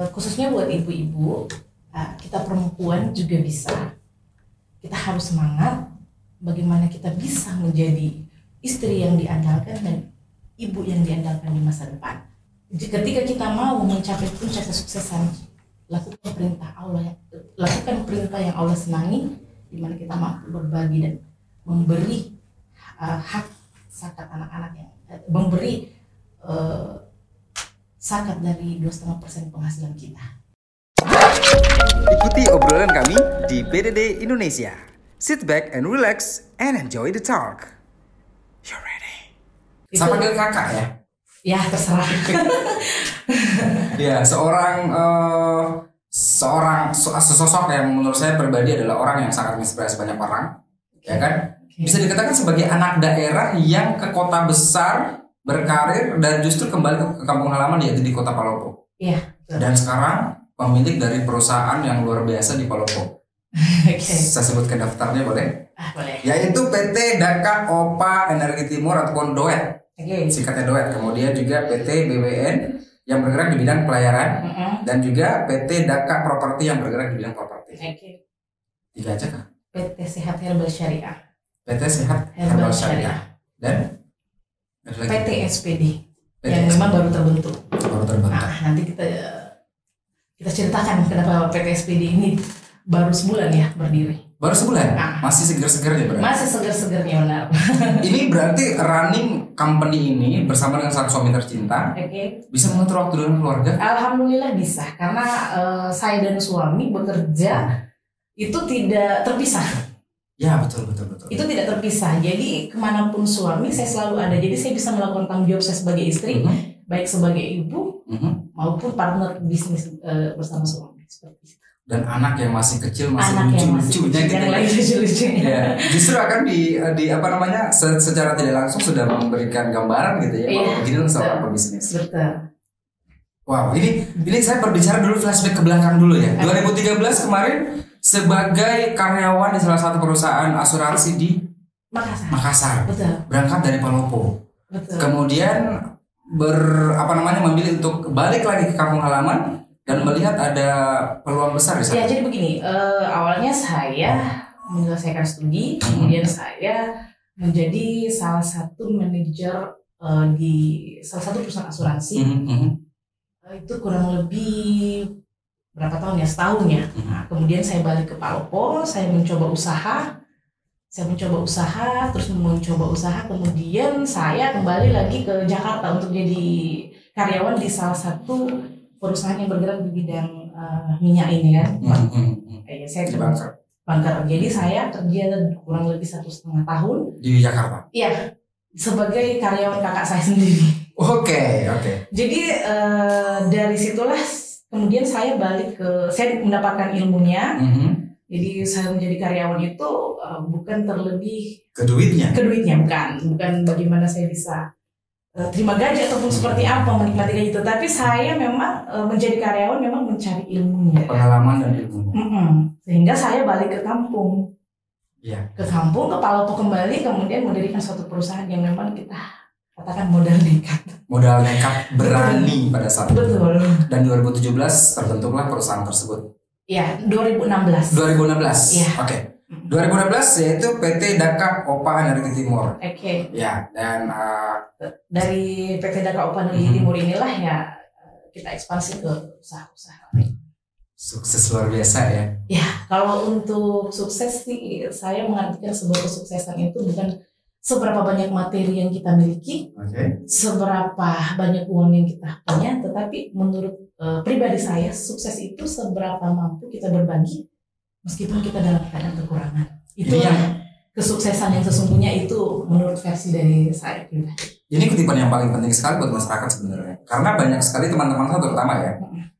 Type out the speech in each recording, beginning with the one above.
Eh, khususnya buat ibu-ibu, eh, kita perempuan juga bisa. Kita harus semangat bagaimana kita bisa menjadi istri yang diandalkan dan ibu yang diandalkan di masa depan. Ketika kita mau mencapai puncak kesuksesan, lakukan perintah Allah, lakukan perintah yang Allah senangi, di mana kita mampu berbagi dan memberi eh, hak zakat anak-anak yang memberi eh, zakat dari dua setengah persen penghasilan kita. Ikuti obrolan kami di PDD Indonesia. Sit back and relax and enjoy the talk. You ready? Itu- Saya panggil kakak ya. Ya terserah. Ya, seorang eh, seorang so- sesosok yang menurut saya pribadi adalah orang yang sangat menginspirasi banyak orang, ya kan? Bisa dikatakan sebagai anak daerah yang ke kota besar berkarir dan justru kembali ke, ke kampung halaman yaitu di kota Palopo. Iya. Dan sekarang pemilik dari perusahaan yang luar biasa di Palopo. Oke. Saya sebutkan daftarnya boleh? Ah boleh. Yaitu PT Daka Opa Energi Timur ataupun DOET, Oke. singkatnya DOET. Kemudian juga PT BWN yang bergerak di bidang pelayaran Mm-mm. dan juga PT Daka Properti yang bergerak di bidang properti. Oke. Tiga aja kah? PT Sehat Herbal Syariah. PT Sehat Herbal Herbal Syariah. Syariah dan? PT SPD PT yang memang baru terbentuk. baru terbentuk. Nah, nanti kita kita ceritakan kenapa PT SPD ini baru sebulan ya berdiri. Baru sebulan, Ah. masih seger-segernya berarti. Masih segar-segarnya benar. Ini berarti running company ini bersama dengan sang suami tercinta Oke. bisa mengatur waktu dengan keluarga. Alhamdulillah bisa karena eh, saya dan suami bekerja itu tidak terpisah. Ya betul betul betul. Itu tidak terpisah. Jadi ke mana pun suami saya selalu ada. Jadi saya bisa melakukan tanggung jawab saya sebagai istri, Mhm, baik sebagai ibu mhm. maupun partner bisnis eh, bersama suami seperti itu. Dan anak yang masih kecil masih Anak lucu-lucunya gitu. yang ya. lagi lucu-lucunya. Ya, justru akan di di apa namanya se- secara tidak langsung sudah memberikan gambaran gitu ya. Iya, begini seorang betul. pebisnis. Betul. Wow, ini ini saya berbicara dulu flashback ke belakang dulu ya. 2013 kemarin sebagai karyawan di salah satu perusahaan asuransi di Makassar. Makassar. Betul. Berangkat dari Palopo. Betul. Kemudian ber apa namanya memilih untuk balik lagi ke kampung halaman dan melihat ada peluang besar di Ya sana. jadi begini, eh, awalnya saya menyelesaikan studi, kemudian saya menjadi salah satu manajer eh, di salah satu perusahaan asuransi. Mhm, mhm. Eh, itu kurang lebih berapa tahun ya setahun ya. Mhm. Nah, kemudian saya balik ke Palopo, saya mencoba usaha, saya mencoba usaha, terus mencoba usaha, kemudian saya kembali lagi ke Jakarta untuk jadi karyawan di salah satu perusahaan yang bergerak di bidang eh, minyak ini kan. Eh, saya kerja Bangka, bangker. Jadi saya kerja kurang lebih satu setengah tahun, di Jakarta. iya sebagai karyawan kakak saya sendiri. Oke, oke. Jadi eh, dari situlah kemudian saya balik ke saya mendapatkan ilmunya. Mhm. Jadi saya menjadi karyawan itu eh, bukan terlebih Ke duitnya. ke duitnya bukan, bukan bagaimana saya bisa eh, terima gaji ataupun seperti apa menikmati gaji, tetapi saya memang eh, menjadi karyawan memang mencari ilmunya. Pengalaman dan ilmunya. Mm-mm. Sehingga saya balik ke kampung, Iya. ke kampung ke Palopo kembali, kemudian mendirikan suatu perusahaan yang memang kita katakan modal nekat. Modal nekat berani pada saat itu. Betul. Dan 2017 terbentuklah perusahaan tersebut. Ya, 2016. 2016. Iya. Oke. 2016 yaitu PT Daka Opa Energi Timur. Oke. Ya, dan uh, dari PT Daka Opa Negeri Mhm. Timur inilah ya kita ekspansi ke usaha-usaha lain. sukses luar biasa ya. Ya, kalau untuk sukses sih saya mengartikan sebuah kesuksesan itu bukan seberapa banyak materi yang kita miliki, Oke. seberapa banyak uang yang kita punya, tetapi menurut eh, pribadi saya sukses itu seberapa mampu kita berbagi meskipun kita dalam keadaan kekurangan. Itu Ini yang kesuksesan yang sesungguhnya itu menurut versi dari saya pribadi. ini kutipan yang paling penting sekali buat masyarakat sebenarnya. Karena banyak sekali teman-teman saya terutama ya.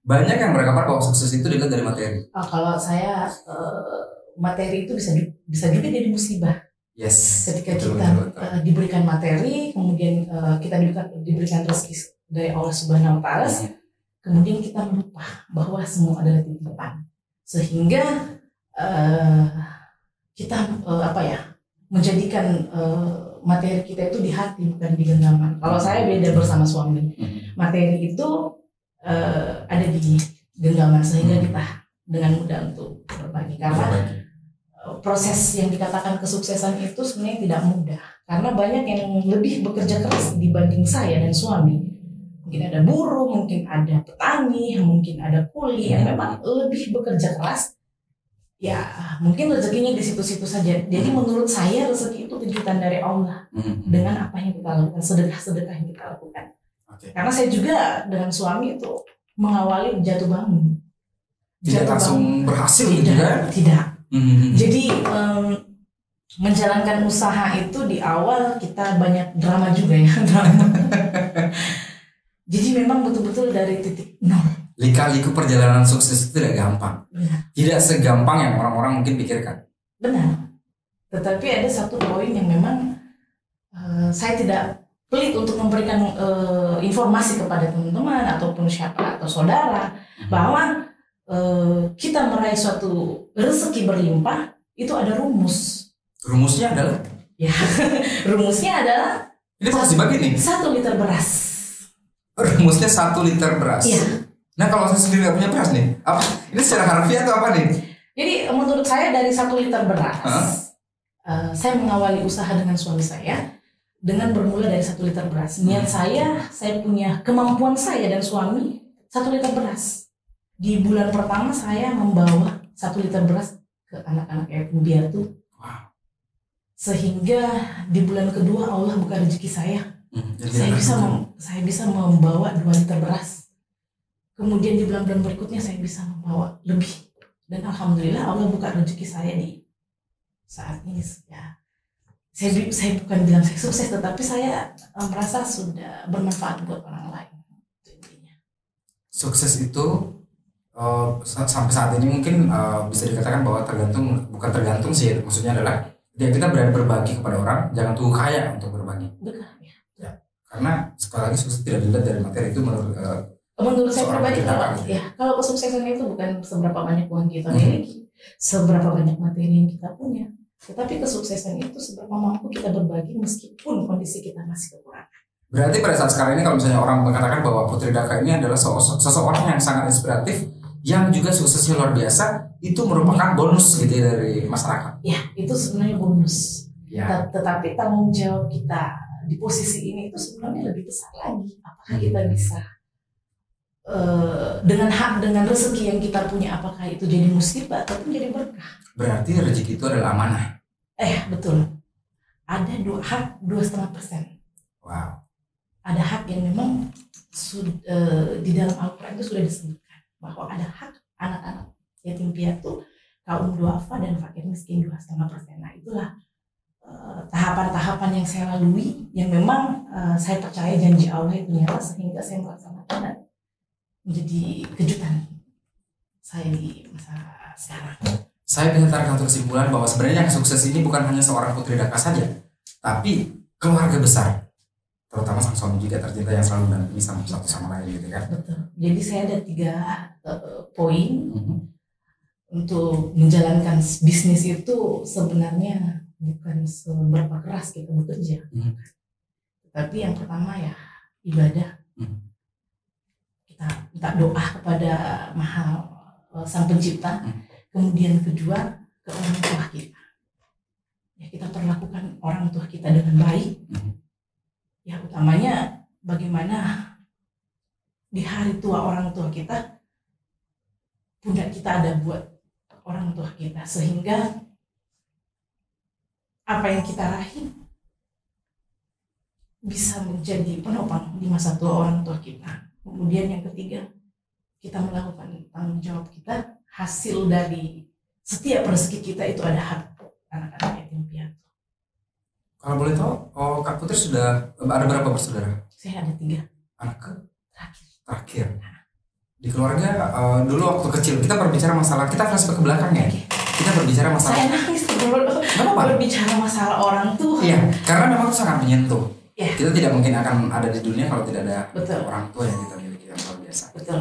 Banyak yang beranggapan bahwa sukses itu dilihat dari materi. Ah, kalau saya eh, materi itu bisa bisa juga jadi musibah. Yes. ketika Betul, kita betul, betul. eh, diberikan materi, kemudian eh, kita diberikan, diberikan rezeki dari Allah Subhanahu Wa Taala, Mhm. kemudian kita lupa bahwa semua adalah titipan, sehingga eh, kita eh, apa ya menjadikan eh, materi kita itu di hati bukan di genggaman. Kalau saya beda bersama suami, Mhm. materi itu eh, ada di genggaman sehingga Hmm. kita dengan mudah untuk berbagi karena Berbagi. Eh, proses yang dikatakan kesuksesan itu sebenarnya tidak mudah. Karena banyak yang lebih bekerja keras dibanding saya dan suami. Mungkin ada buruh mungkin ada petani mungkin ada kuli yang memang lebih bekerja keras. Ya mungkin rezekinya di situ-situ saja. Jadi menurut saya rezeki itu kejutan dari Allah Mhm. dengan apa yang kita lakukan sedekah-sedekah yang kita lakukan. Karena saya juga dengan suami itu mengawali jatuh bangun. Tidak Jatuh langsung berhasil bangun. gitu tidak kan? tidak Mhm. jadi em, menjalankan usaha itu di awal kita banyak drama juga ya drama. Jadi memang betul-betul dari titik nol. Lika-liku perjalanan sukses itu tidak gampang. Benar. Tidak segampang yang orang-orang mungkin pikirkan. Benar. Tetapi ada satu poin yang memang eh, saya tidak pelit untuk memberikan eh, informasi kepada teman-teman ataupun siapa atau saudara bahwa eh, kita meraih suatu rezeki berlimpah itu ada rumus. Rumusnya adalah Rumusnya adalah ini harus dibagi nih. satu liter beras. Rumusnya satu liter beras. Iya. Nah kalau saya sendiri nggak punya beras nih, apa? Ini secara harfiah atau apa nih? Jadi menurut saya dari satu liter beras, Hah? eh, saya mengawali usaha dengan suami saya dengan bermula dari satu liter beras. Niat saya, saya punya kemampuan saya dan suami satu liter beras. Di bulan pertama saya membawa satu liter beras ke anak-anak yatim piatu. Wow. Sehingga di bulan kedua Allah buka rezeki saya Hmm, saya bisa mem- saya bisa membawa 2 liter beras. Kemudian di bulan-bulan berikutnya saya bisa membawa lebih. Dan alhamdulillah Allah buka rezeki saya di saat ini ya. Saya saya bukan bilang saya sukses tetapi saya eh, merasa sudah bermanfaat buat orang lain. Itu intinya. sukses itu sa- sampai saat ini mungkin eh, bisa dikatakan bahwa tergantung bukan tergantung sih maksudnya adalah ya kita berani berbagi kepada orang jangan tunggu kaya untuk berbagi Betul ya. karena sekali lagi sukses tidak dilihat dari materi itu menurut eh, Menurut saya pribadi kalau kan? ya kalau kesuksesan itu bukan seberapa banyak uang kita Mhm. miliki, seberapa banyak materi yang kita punya, tetapi kesuksesan itu seberapa mampu kita berbagi meskipun kondisi kita masih kekurangan. berarti pada saat sekarang ini kalau misalnya orang mengatakan bahwa Putri Daka ini adalah se- seseorang yang sangat inspiratif yang juga suksesnya luar biasa itu merupakan bonus gitu ya dari masyarakat Ya, itu sebenarnya bonus. ya Tet- Tetapi tanggung jawab kita di posisi ini itu sebenarnya lebih besar lagi. Apakah kita bisa eh, dengan hak dengan rezeki yang kita punya, apakah itu jadi musibah ataupun jadi berkah? berarti rezeki itu adalah amanah Eh, betul. Ada dua hak dua setengah persen. wow Ada hak yang memang sud- eh, di dalam Al-Quran itu sudah disebutkan bahwa ada hak anak-anak yatim piatu, kaum duafa dan fakir miskin dua setengah persen. Nah itulah eh, tahapan-tahapan yang saya lalui yang memang eh, saya percaya janji Allah itu nyata sehingga saya melaksanakan dan menjadi kejutan saya di masa sekarang. Saya bisa tarik satu kesimpulan bahwa sebenarnya yang sukses ini bukan hanya seorang putri Daka saja, tapi keluarga besar, terutama sang suami juga tercinta yang selalu mendampingi sama satu sama lain gitu kan. Betul. Jadi saya ada tiga eh, poin Mhm. untuk menjalankan bisnis itu sebenarnya bukan seberapa keras kita bekerja. Hmm. Tapi yang pertama ya ibadah. Hmm. Kita minta doa kepada Maha eh, Sang Pencipta. Hmm. Kemudian kedua ke orang tua kita. Ya kita perlakukan orang tua kita dengan baik. Hmm. Ya utamanya bagaimana di hari tua orang tua kita pundak kita ada buat orang tua kita sehingga apa yang kita raih bisa menjadi penopang di masa tua orang tua kita. Kemudian yang ketiga, kita melakukan tanggung jawab kita hasil dari setiap rezeki kita itu ada hak. Kalau boleh tahu, oh Kak Putri sudah ada berapa bersaudara? Saya ada tiga Anak ke terakhir. terakhir. Di keluarga eh, dulu waktu kecil kita berbicara masalah kita flashback ke belakang ya. Kita berbicara masalah. Saya nangis dulu apa-apa. berbicara masalah orang tuh. Iya, karena memang itu sangat menyentuh. Iya. Kita tidak mungkin akan ada di dunia kalau tidak ada Betul. orang tua yang kita miliki yang luar biasa. Betul.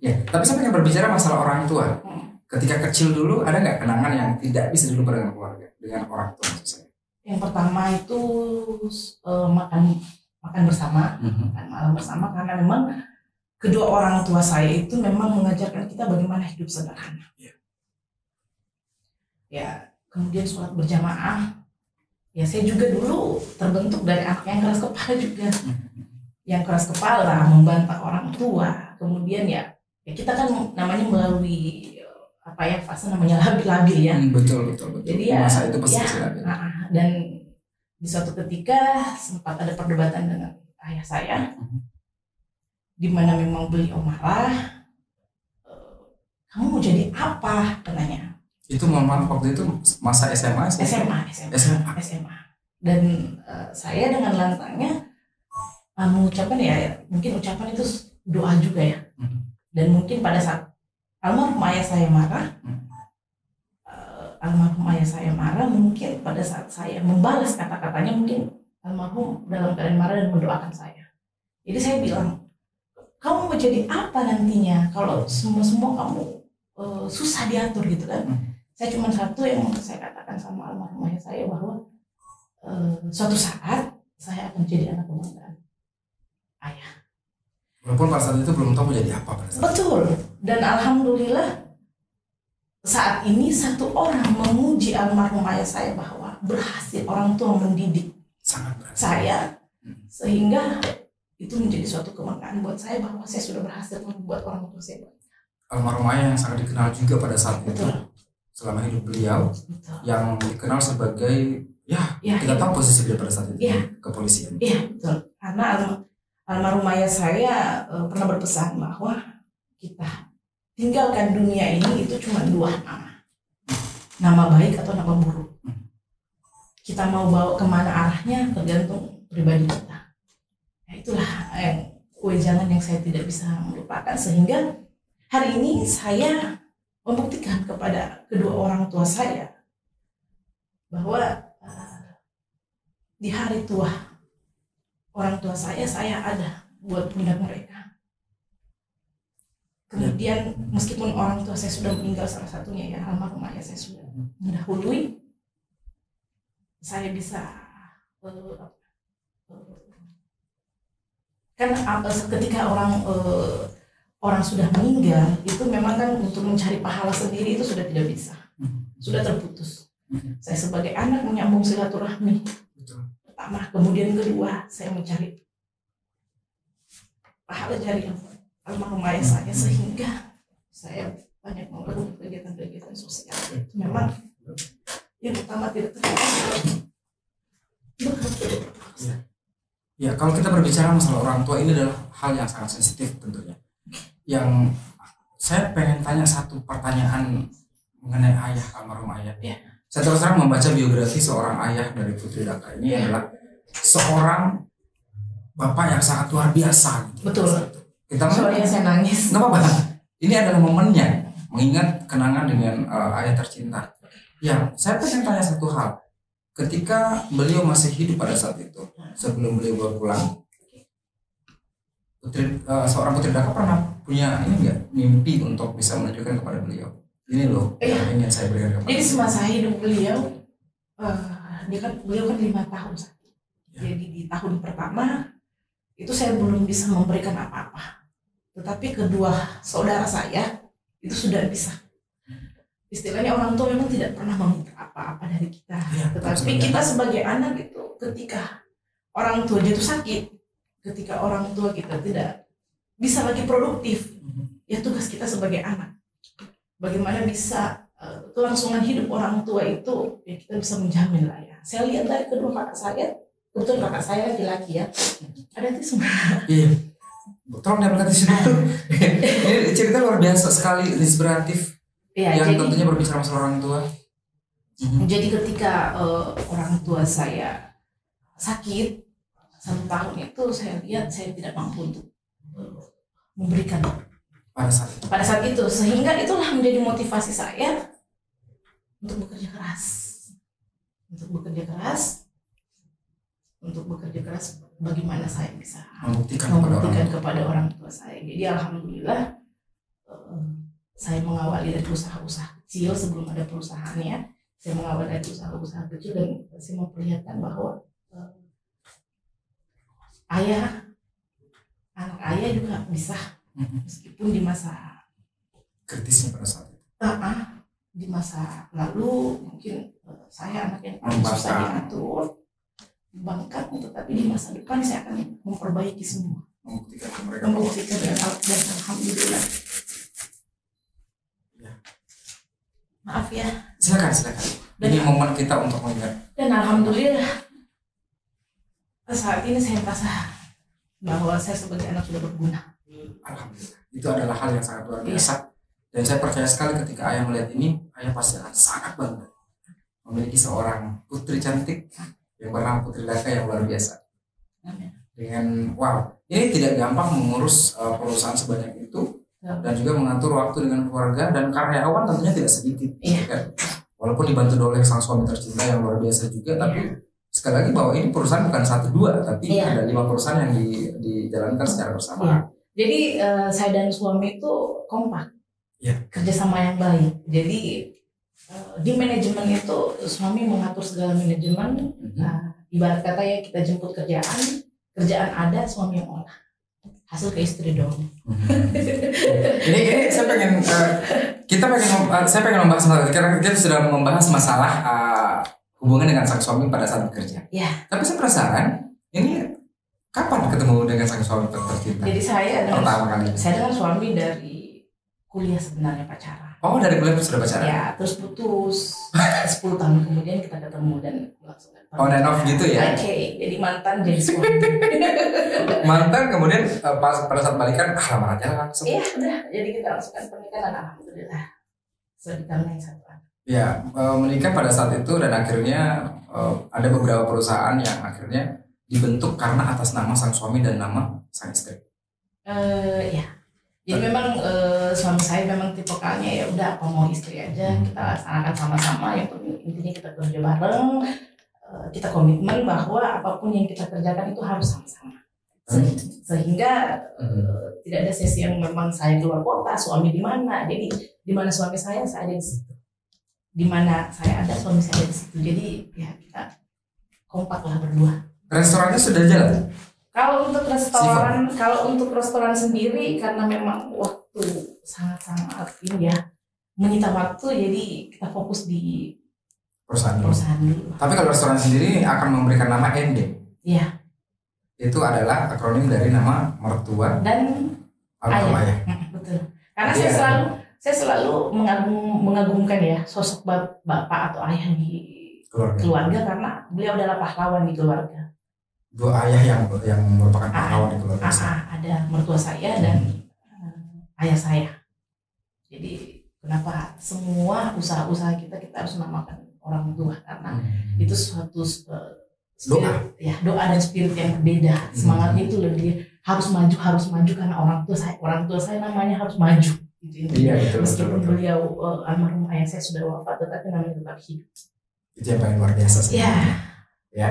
Ya, tapi saya pengen berbicara masalah orang tua. Hmm. Ketika kecil dulu ada nggak kenangan yang tidak bisa dilupakan dengan keluarga, dengan orang tua maksud saya. Yang pertama itu eh, makan makan bersama Mhm. makan malam bersama karena memang kedua orang tua saya itu memang mengajarkan kita bagaimana hidup sederhana. Iya. Ya, kemudian sholat berjamaah. Ya, saya juga dulu terbentuk dari anak yang keras kepala juga. Yang keras kepala, membantah orang tua. Kemudian ya, ya kita kan namanya melalui apa ya fase namanya labil-labil ya. Hmm, betul betul betul. Jadi ya, masa itu pasti ya, silakan. Nah, dan di suatu ketika sempat ada perdebatan dengan ayah saya, Mhm. di mana memang beliau marah. "Eh, Kamu mau jadi apa? Katanya. Itu maaf waktu itu masa SMA SMP? SMA, SMA, SMA. SMA. Dan eh, saya dengan lantangnya eh, mengucapkan ya, mungkin ucapan itu doa juga ya. Mhm. Dan mungkin pada saat almarhum ayah saya marah, Mhm. Almarhum ayah saya marah, mungkin pada saat saya membalas kata-katanya, mungkin almarhum dalam keadaan marah dan mendoakan saya. Jadi saya bilang, kamu mau jadi apa nantinya kalau semua semua kamu eh, susah diatur gitu kan? Hmm. Saya cuma satu yang saya katakan sama almarhum ayah saya bahwa eh, suatu saat saya akan jadi anak kebanggaan ayah. Walaupun pada saat itu belum tahu mau jadi apa pada saat. Betul. Dan alhamdulillah saat ini satu orang memuji almarhum ayah saya bahwa berhasil orang tua mendidik sangat saya sehingga itu menjadi suatu kebanggaan buat saya bahwa saya sudah berhasil membuat orang tua saya. Almarhum ayah yang sangat dikenal juga pada saat itu Betul. selama hidup beliau Betul. yang dikenal sebagai ya Ya, kita tahu posisi beliau pada saat itu di kepolisian. Iya betul. Karena alm- almarhum ayah saya eh, pernah berpesan bahwa kita tinggalkan dunia ini itu cuma dua nama, nama baik atau nama buruk. Kita mau bawa ke mana arahnya tergantung pribadi kita. Ya, itulah yang kewejangan yang saya tidak bisa melupakan sehingga hari ini saya membuktikan kepada kedua orang tua saya bahwa eh, di hari tua orang tua saya saya ada buat pundak mereka kemudian meskipun orang tua saya sudah meninggal salah satunya ya almarhum ayah saya sudah mendahului saya bisa apa, eh, kan apa, ketika orang eh, orang sudah meninggal itu memang kan untuk mencari pahala sendiri itu sudah tidak bisa. Sudah terputus. Saya sebagai anak menyambung silaturahmi. Pertama kemudian kedua saya mencari pahala dari almarhum ayah saya sehingga saya banyak melakukan kegiatan-kegiatan sosial itu memang yang utama tidak terlalu Ya, kalau kita berbicara masalah orang tua ini adalah hal yang sangat sensitif tentunya. Yang saya pengen tanya satu pertanyaan mengenai ayah almarhum ayah. Ya. Saya terus terang membaca biografi seorang ayah dari Putri Daka ini Ya. adalah seorang bapak yang sangat luar biasa. gitu. Betul. Kita soalnya saya nangis nggak apa-apa. Ini adalah momennya mengingat kenangan dengan uh, ayah tercinta. Ya, saya pengen tanya satu hal. Ketika beliau masih hidup pada saat itu, sebelum beliau berpulang, putri, uh, seorang putri Daka pernah punya ini enggak mimpi untuk bisa menunjukkan kepada beliau. Ini loh Iya. yang ingin saya berikan kepada jadi semasa hidup beliau eh, dia kan beliau kan lima tahun sakit Ya. jadi di tahun pertama itu saya belum bisa memberikan apa-apa tetapi kedua saudara saya itu sudah bisa. Istilahnya orang tua memang tidak pernah meminta apa-apa dari kita. Iya, tetapi kita sebagai anak itu ketika orang tua jatuh sakit ketika orang tua kita tidak bisa lagi produktif Mhm. ya tugas kita sebagai anak. Bagaimana bisa eh, kelangsungan hidup orang tua itu ya kita bisa menjamin lah ya. Saya lihat dari kedua kakak saya kebetulan kakak saya laki-laki ya. Ada tisu Iya. Tolong diambilkan di sini dulu. Ini cerita luar biasa sekali, inspiratif. ya yang jadi tentunya berbicara masalah orang tua. Mhm. jadi ketika eh, orang tua saya sakit satu tahun itu saya lihat saya tidak mampu untuk eh, memberikan Pada saat itu. pada saat itu sehingga itulah menjadi motivasi saya untuk bekerja keras untuk bekerja keras untuk bekerja keras bagaimana saya bisa membuktikan kepada orang membuktikan tua. kepada orang tua saya jadi alhamdulillah eh, saya mengawali dari usaha-usaha kecil sebelum ada perusahaannya saya mengawali dari usaha-usaha kecil dan saya memperlihatkan bahwa eh, ayah anak ayah juga bisa Mhm. meskipun di masa Kritisnya pada saat itu. ah, ah, di masa lalu mungkin eh, saya anak yang paling susah diatur bangkat tetapi di masa depan saya akan memperbaiki semua Membuktikan ke mereka membuktikan dan, dan alhamdulillah Ya. maaf ya silakan silakan. Dan- Ini momen kita untuk mengingat. dan alhamdulillah saat ini saya merasa bahwa saya sebagai anak sudah berguna Alhamdulillah. Itu adalah hal yang sangat luar biasa. Dan saya percaya sekali ketika ayah melihat ini, ayah pasti akan sangat bangga memiliki seorang putri cantik yang bernama Putri Laka yang luar biasa. Dengan wow, ini tidak gampang mengurus uh, perusahaan sebanyak itu Ya. dan juga mengatur waktu dengan keluarga dan karyawan tentunya tidak sedikit. Iya. kan? Walaupun dibantu oleh sang suami tercinta yang luar biasa juga, tapi sekali lagi bahwa ini perusahaan bukan satu dua, tapi Iya. ada lima perusahaan yang di- dijalankan secara bersamaan. Jadi eh, saya dan suami itu kompak, Ya. kerjasama yang baik. Jadi di manajemen itu suami mengatur segala manajemen. Mhm. Nah, ibarat kata ya kita jemput kerjaan, kerjaan ada, suami yang olah. Hasil ke istri dong. ini ini saya pengen eh, kita pengen eh, saya pengen membahas masalah karena kita sudah membahas masalah eh, hubungan dengan sang suami pada saat bekerja. Ya. Tapi saya penasaran ini kapan ketemu dengan sang suami tercinta? Jadi saya dengan Pertama kali. saya dengan suami dari kuliah sebenarnya pacaran. Oh dari kuliah sudah pacaran? Ya, terus putus. 10 tahun kemudian kita ketemu dan langsung On and off gitu ya? Oke, jadi mantan jadi suami. Mantan kemudian eh, pas pada saat balikan ah lamar aja langsung. Iya, udah. Jadi kita langsung kan pernikahan dan alhamdulillah. Sudah dikaruniai satu anak. Ya eh, menikah pada saat itu dan akhirnya eh, ada beberapa perusahaan yang akhirnya dibentuk karena atas nama sang suami dan nama sang istri. Eh, ya. Jadi memang eh, suami saya memang tipikalnya ya udah apa mau istri aja kita laksanakan sama-sama yang penting intinya kita kerja bareng eh, kita komitmen bahwa apa pun yang kita kerjakan itu harus sama-sama. Se- sehingga eh, tidak ada sesi yang memang saya keluar kota suami di mana. Jadi di mana suami saya saya ada di situ. Di mana saya ada suami saya ada di situ. Jadi ya kita kompak lah berdua. Restorannya sudah jalan. Kalau untuk restoran, kalau untuk restoran sendiri karena memang waktu sangat-sangat ini ya menyita waktu, jadi kita fokus di perusahaan perusahaan dulu. Tapi kalau restoran sendiri akan memberikan nama ND. Iya. Itu adalah akronim dari nama mertua Dan Ayah. ayah. betul. Karena saya selalu saya selalu mengagum, mengagumkan ya sosok bap- bapak atau ayah di Keluarga. keluarga karena beliau adalah pahlawan di keluarga. Dua ayah yang yang merupakan Ah. pahlawan di keluarga. Ah, ah, ada mertua saya dan eh, ayah saya. Jadi kenapa semua usaha-usaha kita kita harus namakan orang tua karena Hmm. itu suatu uh, spirit, ya doa dan spirit yang berbeda Hmm. semangatnya itu lebih harus maju harus maju karena orang tua saya orang tua saya namanya harus maju gitu Iya betul betul, meskipun betul. beliau uh, almarhum ayah saya sudah wafat tetapi namanya tetap hidup Itu yang paling luar biasa sih. ya Ya.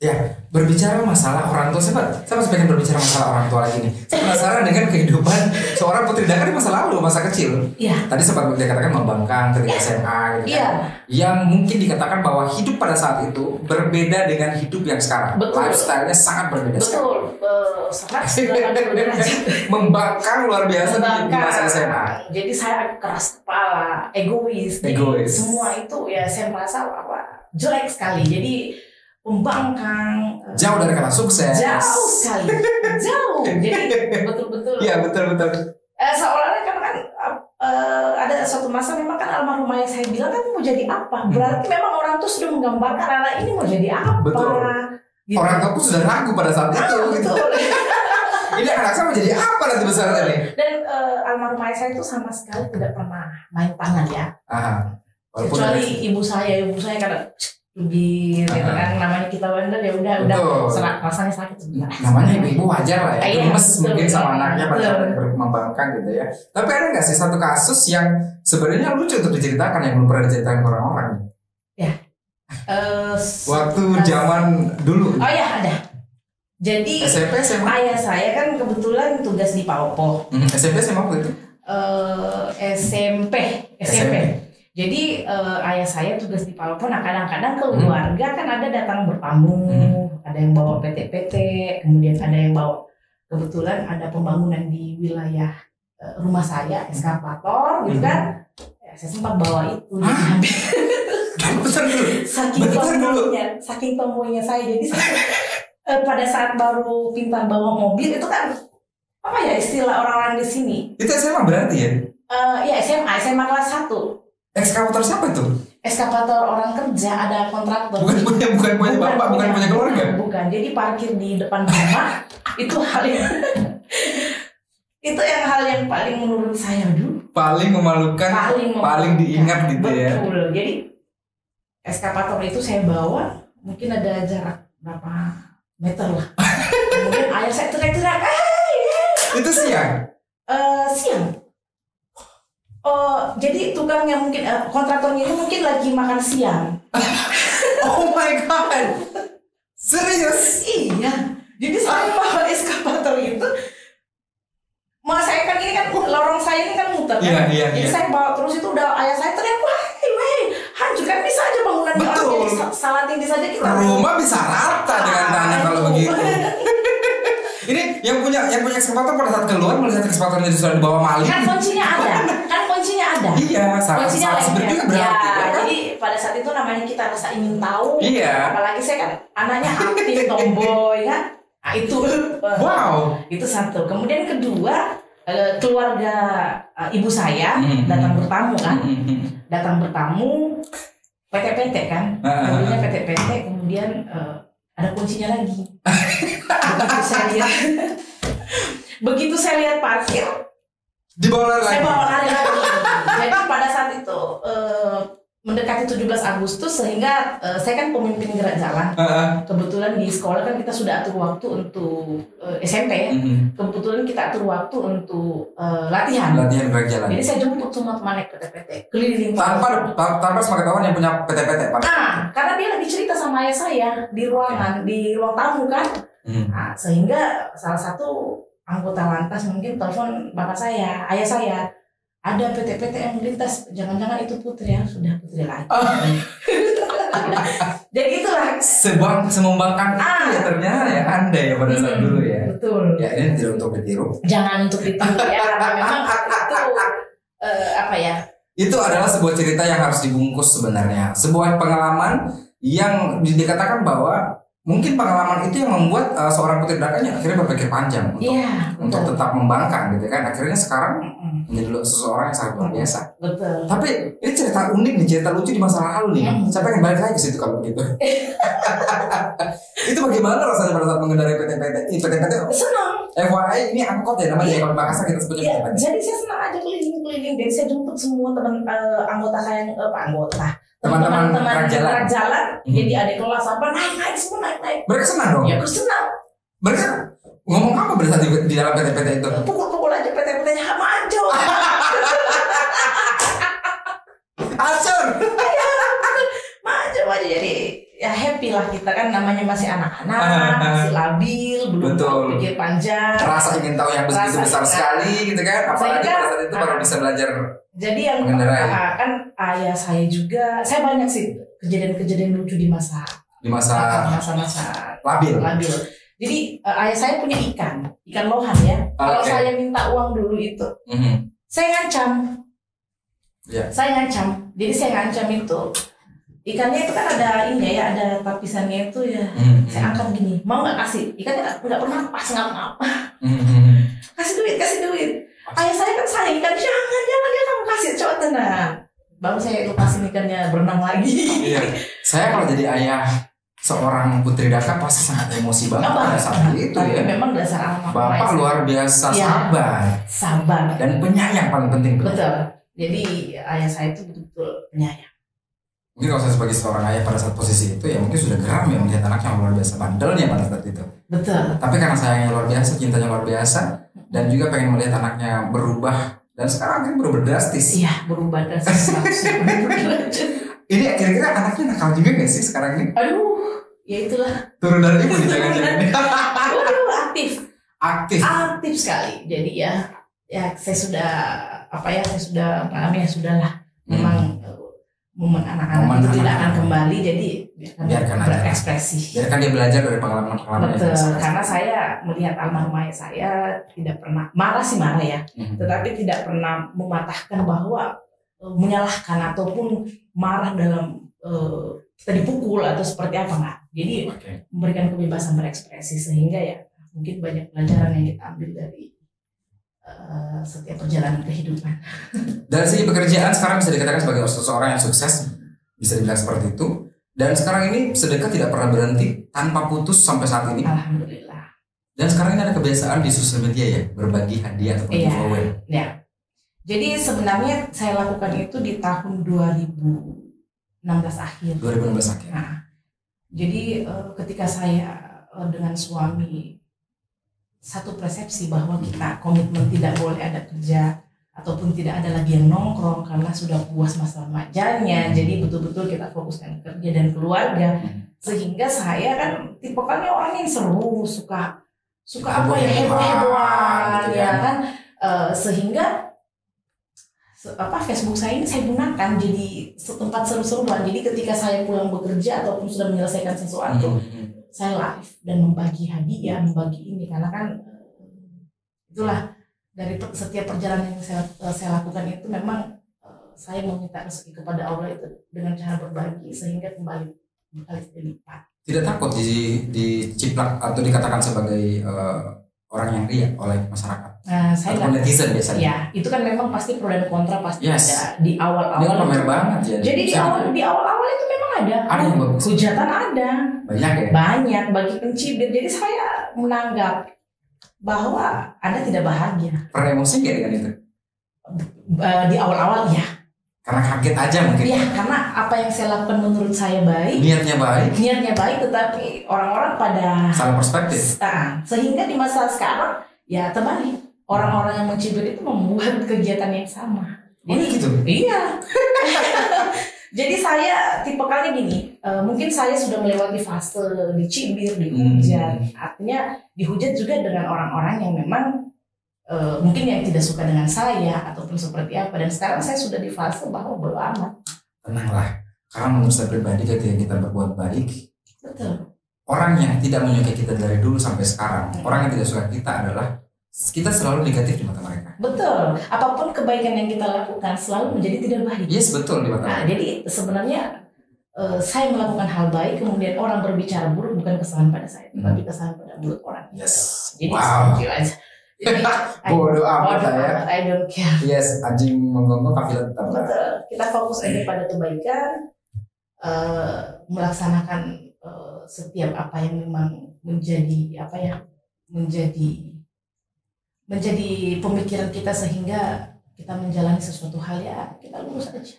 Ya, berbicara masalah orang tua, saya, saya masih pengen berbicara masalah orang tua lagi nih. Saya penasaran dengan kehidupan seorang putri Daka di masa lalu, masa kecil. Iya. Tadi sempat dikatakan membangkang ketika SMA gitu iya kan. Yang mungkin dikatakan bahwa hidup pada saat itu berbeda dengan hidup yang sekarang. Betul. Lifestyle-nya sangat berbeda betul uh, 180 derajat Membangkang luar biasa di, di masa Membangkang. SMA. Jadi saya keras kepala, egois. Jadi Egois. semua itu ya saya merasa apa jelek sekali. Jadi pembangkang. eh, Jauh dari kata sukses. Jauh sekali. Jauh. Jadi betul-betul. Iya betul betul. Eh, seolah-olah kan kan eh, ada suatu masa memang kan almarhum ayah saya bilang kan mau jadi apa? Berarti memang orang tuh sudah menggambarkan anak ini mau jadi apa? Hmm. Betul. Gitu. Orang tua pun sudah ragu pada saat itu. Ah, gitu. Ini anak saya mau jadi apa nanti besarnya nih? Dan eh, almarhum ayah saya itu sama sekali tidak pernah main tangan ya. Aha. Walaupun kecuali ibu saya ibu saya kadang lebih gitu kan. Namanya kita bandel ya udah udah. Serak rasanya sakit namanya ibu-ibu wajar lah ya, Iya, gemes betul, mungkin sama betul. anaknya pada saat membangkang gitu ya. Tapi ada nggak sih satu kasus yang sebenarnya lucu untuk diceritakan yang belum pernah diceritakan orang-orang? Eh, s- Waktu zaman dulu. Oh ya ada. Jadi SMP SMA, ayah saya kan kebetulan tugas di Paupo Hmm, SMP SMA waktu itu. eh, SMP SMP jadi eh, ayah saya tugas di Paupo nah kadang-kadang keluarga kan ada datang bertamu Hmm. ada yang bawa PT-PT kemudian ada yang bawa. Kebetulan ada pembangunan di wilayah eh, rumah saya eskavator gitu kan. Ya, saya sempat bawa itu. Hah? Bentar dulu. saking tomboynya saking tomboynya saya. Jadi saya, eh, pada saat baru pintar bawa mobil itu kan apa ya istilah orang-orang di sini? Itu SMA berarti ya? Eh, ya SMA SMA kelas 1 Ekskavator siapa tuh? eskavator orang kerja ada kontraktor Bukan punya bukan punya bapak, bukan punya keluarga. bukan jadi parkir di depan rumah itu hal yang itu yang hal yang paling menurut saya aduh Paling memalukan, paling paling memalukan. diingat gitu ya. betul jadi eskavator itu saya bawa mungkin ada jarak berapa meter lah kemudian ayah saya teriak-teriak "Eh, Itu siang. eh, siang Oh, jadi tukangnya mungkin eh, kontraktornya ini mungkin lagi makan siang. Oh my god. Serius? Iya. Jadi saya bawa eskavator itu Mau saya kan ini kan lorong saya ini kan muter kan. Iya, iya, Jadi iya. saya bawa terus itu udah ayah saya teriak, wah, wah, hancur kan bisa aja bangunan Betul. salah tinggi saja kita. Rumah bisa rata dengan tanah kalau Aduh. begitu. Ini yang punya yang punya ekskavator pada saat keluar melihat ekskavatornya sudah dibawa maling. Kan kuncinya ada, kan kuncinya ada. Iya, sangat Kuncinya sangat lengket. juga berarti. Ya, ya kan? jadi pada saat itu namanya kita rasa ingin tahu. Iya. Apalagi saya kan anaknya aktif, tomboy kan. Nah, itu Wow. itu satu. Kemudian kedua eh, keluarga eh, ibu saya Mhm. datang bertamu kan, Mhm. datang bertamu PT-PT kan, Ah, ah, mobilnya ah. PT-PT, kemudian eh, ada kuncinya lagi. begitu saya lihat, begitu saya lihat parkir, Dibawa lagi. saya bawa lari lagi. Jadi pada saat itu eh, mendekati 17 Agustus sehingga eh, saya kan pemimpin gerak jalan. Heeh. Kebetulan di sekolah kan kita sudah atur waktu untuk eh, SMP. Mhm. Kebetulan kita atur waktu untuk eh, latihan. Latihan gerak jalan. Jadi saya jemput semua teman naik PT-PT keliling Tanpa ta- tanpa sepengetahuan yang punya PT-PT. Nah, karena dia lagi cerita sama ayah saya di ruangan, di ruang tamu kan. Mhm. Nah, sehingga salah satu anggota lantas mungkin telepon bapak saya, ayah saya. Ada PT-PT yang melintas, jangan-jangan itu putri ya, sudah putri lagi. Jadi itulah. Sebuah semembangkan Ah. ya ternyata ya Anda ya pada saat Hmm, dulu ya. Betul. Ya ini tidak untuk ditiru. Jangan untuk ditiru ya, karena memang itu eh, apa ya? Itu adalah sebuah cerita yang harus dibungkus sebenarnya. Sebuah pengalaman yang di- dikatakan bahwa mungkin pengalaman itu yang membuat uh, seorang putri drakanya akhirnya berpikir panjang untuk, Iya, untuk tetap membangkang gitu kan. Akhirnya sekarang Mm-mm, menjadi seseorang yang sangat luar biasa. Betul. Tapi ini cerita unik nih, cerita lucu di masa lalu nih. Hmm. Saya pengen balik lagi ke situ kalau begitu. itu bagaimana rasanya pada saat mengendarai PT-PT? Ih, PT-PT Senang. FYI ini angkot ya namanya Iya. kalau Makassar kita sebutnya Ya, PT-PT. jadi saya senang aja keliling-keliling. Jadi saya jemput semua teman eh, anggota saya, yang- apa anggota, Teman-teman gerak jalan. jalan. Hmm. Jadi adik kelas apa naik naik semua naik naik. Mereka senang dong. Ya aku senang. Mereka ngomong apa saat di, di dalam PT-PT itu? Pukul-pukul aja PT-PT-nya maju. Acur. maju maju jadi ya happy lah kita kan namanya masih anak-anak, masih labil, belum Betul. pikir panjang. Rasa ingin tahu yang begitu besar sekali gitu kan. Apalagi Sehingga- pada saat itu baru bisa belajar Jadi yang Mengendarai. kan ayah saya juga, saya banyak sih kejadian-kejadian lucu di masa di masa masa-masa labil. labil. Jadi eh, ayah saya punya ikan, ikan lohan ya. Kalau Oke. saya minta uang dulu itu, Mhm. saya ngancam. Iya. Saya ngancam. Jadi saya ngancam itu. Ikannya itu kan ada ini ya, ada tapisannya itu ya. Mhm. Saya angkat gini, mau nggak kasih? Ikannya nggak pernah pas nggak ngapa. Mhm. Kasih duit, kasih duit. Ayah saya kan sayang ikan, jangan, jangan, jangan kamu kasih, coba tenang. Baru saya lepasin ikannya berenang lagi. Iya. Saya kalau jadi ayah seorang putri Daka pasti sangat emosi banget pada saat itu Tapi ya. memang dasar anak Bapak luar biasa Iya. sabar sabar. dan penyayang paling penting. Betul. Jadi ayah saya itu betul-betul penyayang. Mungkin kalau saya sebagai seorang ayah pada saat posisi itu ya mungkin sudah geram ya melihat anaknya yang luar biasa bandelnya pada saat itu. Betul. Tapi karena sayangnya luar biasa, cintanya luar biasa, dan juga pengen melihat anaknya berubah dan sekarang kan berubah drastis. Iya, berubah drastis 180 derajat. Ini kira-kira anaknya nakal juga gak sih sekarang ini? Aduh, ya itulah. Turun dari ibu jangan-jangan ini. Waduh, aktif. Aktif. Aktif sekali. Jadi ya, ya saya sudah apa ya, saya sudah mengalami ya sudahlah. Hmm. Memang eh, momen anak-anak itu tidak akan kembali jadi biarkan, Biarkan berekspresi. Biarkan dia belajar dari pengalaman-pengalaman yang betul karena saya melihat almarhum ayah saya tidak pernah marah sih marah ya Mhm. tetapi tidak pernah mematahkan bahwa eh, menyalahkan ataupun marah dalam eh, kita dipukul atau seperti apa enggak jadi Oke. memberikan kebebasan berekspresi sehingga ya mungkin banyak pelajaran yang kita ambil dari eh, setiap perjalanan kehidupan Dari segi pekerjaan sekarang bisa dikatakan sebagai seseorang yang sukses, bisa dibilang seperti itu. Dan sekarang ini sedekah tidak pernah berhenti tanpa putus sampai saat ini. alhamdulillah Dan sekarang ini ada kebiasaan di sosial media ya, berbagi hadiah atau Iya. giveaway. Ya. Jadi sebenarnya saya lakukan itu di tahun 2016 akhir. 2016 akhir. Nah, jadi eh, ketika saya eh, dengan suami satu persepsi bahwa kita komitmen tidak boleh ada kerja ataupun tidak ada lagi yang nongkrong karena sudah puas masa remajanya. Jadi betul-betul kita fokuskan kerja dan keluarga. Hmm. Sehingga saya kan tipikalnya orang yang seru, suka suka apa ya Heboh-hebohan, heboh-hebohan gitu ya ya. kan Eh, sehingga se- apa Facebook saya ini saya gunakan jadi tempat seru-seruan. Jadi ketika saya pulang bekerja ataupun sudah menyelesaikan sesuatu, Mhm. Saya live dan membagi hadiah, membagi ini karena kan itulah dari setiap perjalanan yang saya eh, saya lakukan itu memang eh, saya meminta rezeki kepada Allah itu dengan cara berbagi sehingga kembali berkali lipat. Tidak takut di diciplak atau dikatakan sebagai eh, orang yang ria oleh masyarakat Nah, saya nggak- netizen biasanya. ya itu kan memang pasti pro dan kontra pasti Yes. ada di Dia awal-awal. pamer banget ya. Jadi di awal di awal-awal itu memang ada. Ada yang bagus. Hujatan ada. banyak ya. banyak bagi pencibir. Jadi saya menanggap bahwa Anda tidak bahagia Pernah emosi nggak dengan itu? Di awal-awal ya. Karena kaget aja mungkin. Ya, karena apa yang saya lakukan menurut saya baik, Niatnya baik, niatnya baik, tetapi orang-orang pada salah perspektif. Ah, sehingga di masa sekarang ya terbalik. Orang-orang yang mencibir itu membuat kegiatan yang sama. Oh gitu. Iya. Jadi saya tipe kali gini, eh, mungkin saya sudah melewati fase dicibir, dihujat. Artinya dihujat juga dengan orang-orang yang memang eh, mungkin yang tidak suka dengan saya ataupun seperti apa. Dan sekarang saya sudah di fase bahwa bodo amat. Tenanglah. Karena menurut saya pribadi ketika kita berbuat baik, Betul. orang yang tidak menyukai kita dari dulu sampai sekarang, Hmm. orang yang tidak suka kita adalah kita selalu negatif di mata mereka. Betul. Apa pun kebaikan yang kita lakukan selalu menjadi tidak baik. Yes betul di mata Nah, mereka. jadi sebenarnya eh, saya melakukan hal baik, kemudian orang berbicara buruk bukan kesalahan pada saya, Hmm. tapi kesalahan pada mulut orang. Yes. Jadi Wow. aja. Bodoh amat saya. I don't care. Yes, anjing menggonggong kafilah tetap. Betul. Kita fokus aja pada kebaikan, eh, melaksanakan eh, setiap apa yang memang menjadi apa ya, menjadi menjadi pemikiran kita sehingga kita menjalani sesuatu hal ya kita lurus aja.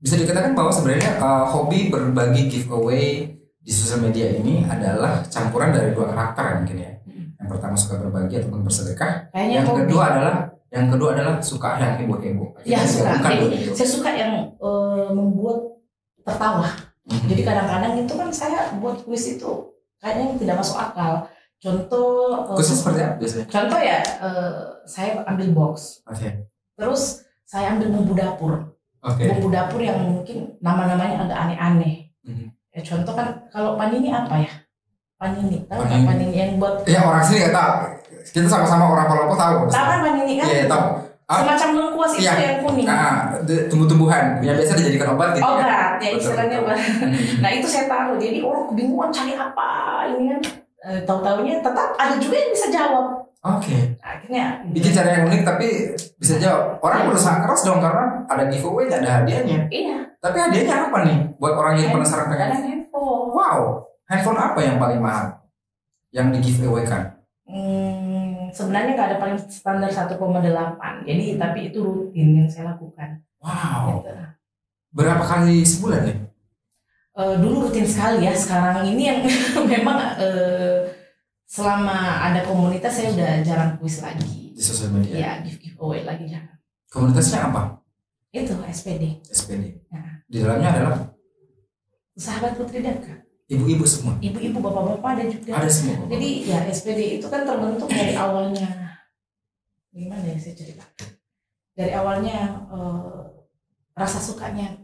Bisa dikatakan bahwa sebenarnya uh, hobi berbagi giveaway di sosial media ini adalah campuran dari dua karakter ya mungkin ya. Hmm. Yang pertama suka berbagi ataupun bersedekah. Kayaknya Yang hobi. kedua adalah yang kedua adalah suka yang heboh-heboh. Ya, suka. Jadi, saya suka yang eh, membuat tertawa. Mhm. Jadi kadang-kadang itu kan saya buat kuis itu kayaknya tidak masuk akal. Contoh eh, Khusus seperti apa biasanya? Contoh ya eh, saya ambil box, Oke. terus saya ambil bumbu dapur. Oke. Bumbu dapur yang mungkin nama-namanya agak aneh-aneh. Mhm. Ya, contoh kan kalau panini apa ya? Panini, tahu Panini. panini yang buat Ya orang sini nggak tahu. Kita sama-sama orang Palopo tahu. tahu kan panini kan? Iya tahu. Ah. Semacam lengkuas itu Iya. yang kuning. Nah, d- tumbuh-tumbuhan yang biasa dijadikan obat gitu. ya. Obat, ya Betul, istilahnya betul. obat. Mhm. Nah itu saya taruh, jadi orang kebingungan cari apa ini kan. Eh, tahu-taunya tetap ada juga yang bisa jawab. Oke. Akhirnya Bikin cara yang unik tapi bisa jawab. Orang Iya. berusaha keras dong karena ada giveaway ada hadiahnya. iya, Tapi hadiahnya apa nih buat orang yang penasaran pengen? kadang handphone. Wow, handphone apa yang paling mahal yang di giveaway kan? Hmm, sebenarnya nggak ada paling standar 1,8. Jadi tapi itu rutin yang saya lakukan. Wow, Gitu. berapa kali sebulan nih? Eh, dulu rutin sekali ya. Sekarang ini yang memang eh, selama ada komunitas saya udah jarang kuis lagi. di sosial media. Ya give giveaway lagi jarang. Komunitasnya apa? Itu SPD. SPD. Nah. Di dalamnya adalah Sahabat Putri Daka. ibu-ibu semua. Ibu-ibu, bapak-bapak ada juga. Ada semua. Jadi ya SPD itu kan terbentuk dari awalnya gimana ya saya cerita dari awalnya eh, rasa sukanya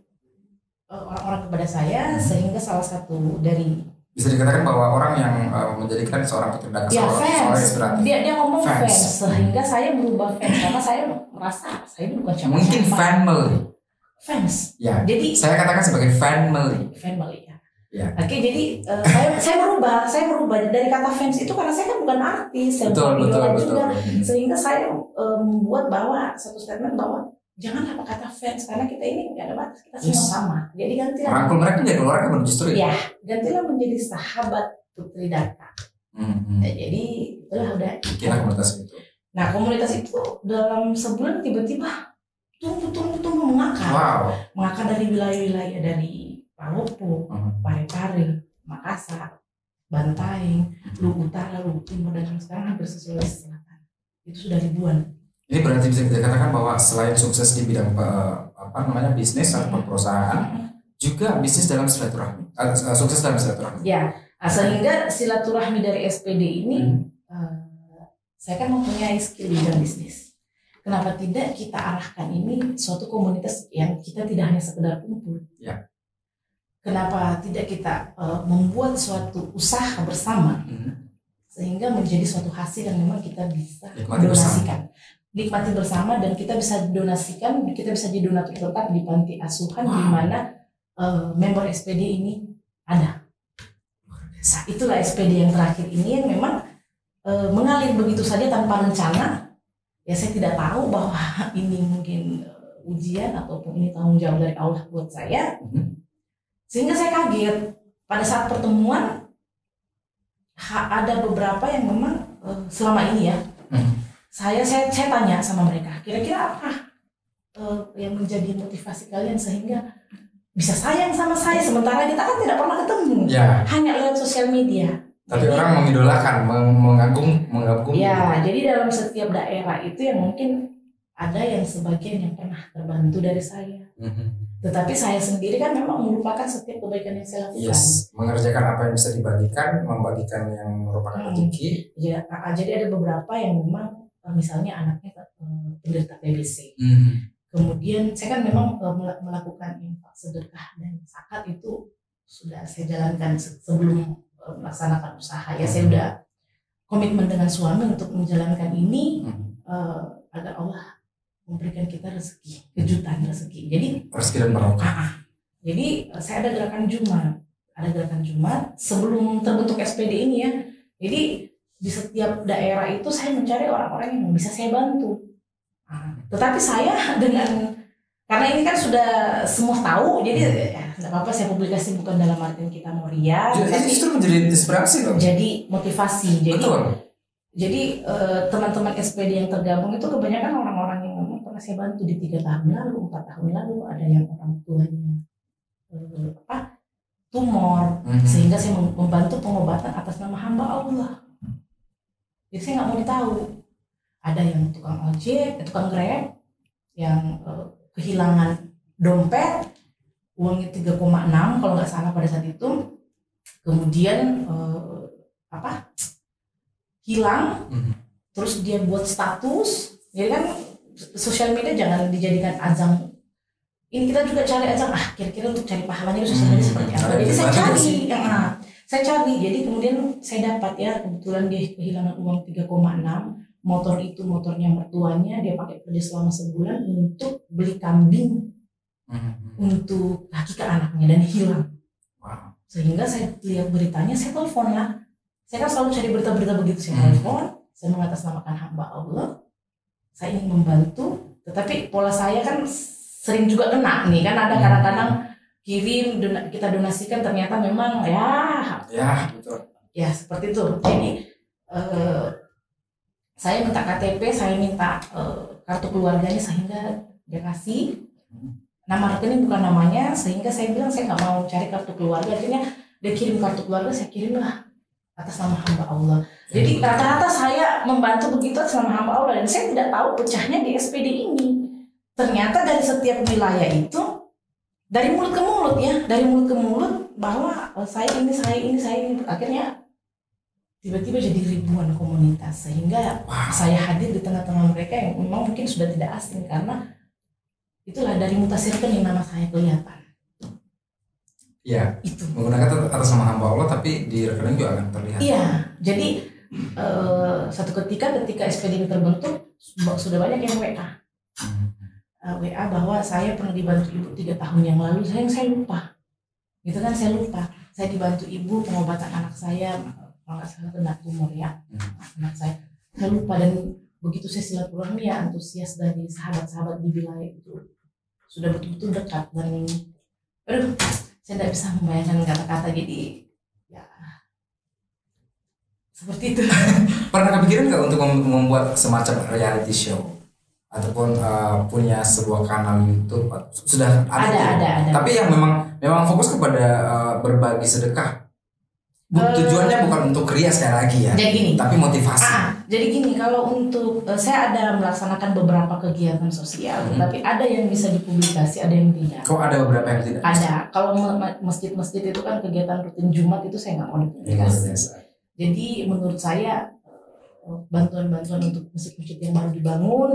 orang-orang kepada saya sehingga salah satu dari Bisa dikatakan bahwa orang yang uh, menjadikan seorang Putri Daka ya seorang, seorang fans inspiratif. dia dia ngomong Fans. fans. sehingga saya berubah fans karena saya merasa saya ini bukan siapa Mungkin family. fans Ya. jadi Saya katakan sebagai family. family ya Ya. Oke, jadi eh, saya saya berubah, saya berubah dari kata fans itu karena saya kan bukan artis, saya Betul, bukan betul, betul. juga, sehingga saya eh, membuat bahwa satu statement bahwa janganlah pakai kata fans karena kita ini nggak ada batas, kita semua Yes. sama. Jadi gantilah, Rangkul mereka menjadi orang yang justru ya. ya gantilah menjadi sahabat Putri Daka. Hmm, hmm. Nah, jadi itulah udah. Bikinlah komunitas itu. Nah komunitas itu dalam sebulan tiba-tiba tumbuh tumbuh tumbuh mengakar, Wow. mengakar dari wilayah-wilayah dari Palopo, Hmm. Parepare, Makassar, Bantaing, Luwu Utara, Luwu Timur dan sekarang hampir sesulawesi selatan. Itu sudah ribuan. Ini berarti bisa kita katakan bahwa selain sukses di bidang eh, apa namanya bisnis atau perusahaan, juga bisnis dalam silaturahmi, eh, sukses dalam silaturahmi. Ya, nah, sehingga silaturahmi dari SPD ini Hmm. eh, saya kan mempunyai skill di bidang bisnis. Kenapa tidak kita arahkan ini suatu komunitas yang kita tidak hanya sekedar kumpul. Ya. Kenapa tidak kita eh, membuat suatu usaha bersama Hmm. sehingga menjadi suatu hasil yang memang kita bisa donasikan nikmati bersama dan kita bisa donasikan kita bisa jadi donatur tetap di panti asuhan di Wow. mana eh, member SPD ini ada Nah, itulah SPD yang terakhir ini yang memang eh, mengalir begitu saja tanpa rencana ya saya tidak tahu bahwa ini mungkin eh, ujian ataupun ini tanggung jawab dari Allah buat saya Mhm. sehingga saya kaget pada saat pertemuan ada beberapa yang memang eh, selama ini ya. Saya saya saya tanya sama mereka kira-kira apa eh, yang menjadi motivasi kalian sehingga bisa sayang sama saya sementara kita kan tidak pernah ketemu Ya, hanya lewat sosial media tapi Jadi- orang mengidolakan, meng- mengagung, mengagumi. ya jadi dalam setiap daerah itu yang mungkin ada yang sebagian yang pernah terbantu dari saya Mhm. tetapi saya sendiri kan memang melupakan setiap kebaikan yang saya lakukan Yes, mengerjakan apa yang bisa dibagikan, membagikan yang merupakan Hmm. rezeki. ya, ah, jadi ada beberapa yang memang misalnya anaknya eh, penderita TBC Mhm. Kemudian saya kan memang eh, mel- melakukan infak sedekah dan zakat itu sudah saya jalankan se- sebelum eh, melaksanakan usaha ya saya udah komitmen dengan suami untuk menjalankan ini Mhm. eh, agar Allah memberikan kita rezeki kejutan rezeki. Jadi Rezeki dan barokah. ah, ah. jadi eh, saya ada gerakan Jumat ada gerakan Jumat sebelum terbentuk SPD ini ya. Jadi di setiap daerah itu saya mencari orang-orang yang bisa saya bantu. Nah, tetapi saya dengan karena ini kan sudah semua tahu, jadi ya, tidak apa-apa saya publikasi bukan dalam artian kita mau ria, Jadi justru menjadi inspirasi loh. jadi motivasi. Jadi Betul. jadi eh, teman-teman SPD yang tergabung itu kebanyakan orang-orang yang memang pernah saya bantu di tiga tahun lalu, empat tahun lalu, ada yang orang tuanya eh, apa tumor, Mhm. sehingga saya mem- membantu pengobatan atas nama hamba Allah. Jadi saya nggak mau ditahu. Ada yang tukang ojek, eh, tukang grab, yang eh, kehilangan dompet, uangnya 3,6 kalau nggak salah pada saat itu. Kemudian eh, apa? Hilang, Mhm. terus dia buat status. Jadi kan sosial media jangan dijadikan ajang ini kita juga cari ajang ah kira-kira untuk cari pahalanya sosial media Hmm, seperti apa jadi saya cari sih? ya, nah, saya cari jadi kemudian saya dapat ya kebetulan dia kehilangan uang 3,6 motor itu motornya mertuanya dia pakai kerja selama sebulan untuk beli kambing Mhm. untuk kaki ke anaknya dan hilang Wow. sehingga saya lihat beritanya saya telepon lah saya kan selalu cari berita-berita begitu saya Hmm. telepon saya mengatasnamakan hamba Allah saya ingin membantu tetapi pola saya kan sering juga kena nih kan ada Hmm. Kirim dona- kita donasikan ternyata memang ya. Ya, betul. ya seperti itu. Jadi eh, saya minta KTP saya minta eh, kartu keluarganya sehingga dia kasih nama rekening bukan namanya sehingga saya bilang saya nggak mau cari kartu keluarga. Akhirnya dia kirim kartu keluarga saya kirim lah atas nama hamba Allah. Jadi rata-rata saya membantu begitu atas nama hamba Allah. Dan saya tidak tahu pecahnya di SPD ini. Ternyata dari setiap wilayah itu dari mulut ke mulut ya dari mulut ke mulut bahwa eh, saya ini saya ini saya ini akhirnya tiba-tiba jadi ribuan komunitas sehingga Wow. saya hadir di tengah-tengah mereka yang memang mungkin sudah tidak asing karena itulah dari mutasi rekening nama saya kelihatan Iya. Itu. Menggunakan atas nama hamba Allah tapi di rekening juga akan terlihat. Iya, jadi eh, satu ketika ketika SPD ini terbentuk sudah banyak yang WA. Eh, WA bahwa saya pernah dibantu ibu tiga tahun yang lalu, saya saya lupa, gitu kan saya lupa, saya dibantu ibu pengobatan anak saya, kalau nggak salah kena tumor ya, Hmm. anak saya, saya lupa dan begitu saya silaturahmi ya antusias dari sahabat-sahabat di wilayah itu sudah betul-betul dekat. Dan aduh saya tidak bisa membayangkan kata-kata jadi ya seperti itu. Pernah kepikiran nggak untuk mem- membuat semacam reality show ataupun uh, punya sebuah kanal YouTube sudah ada, ada ada ada Tapi yang memang memang fokus kepada uh, berbagi sedekah. Bu- Eh. tujuannya bukan untuk ria sekali lagi ya, jadi gini tapi motivasi. Ah, jadi gini kalau untuk eh, saya ada melaksanakan beberapa kegiatan sosial, Hmm. tapi ada yang bisa dipublikasi, ada yang tidak. Kok ada beberapa yang tidak? Ada. Kalau masjid-masjid itu kan kegiatan rutin Jumat itu saya nggak mau dipublikasi. biasa. Jadi menurut saya bantuan-bantuan untuk masjid-masjid yang baru dibangun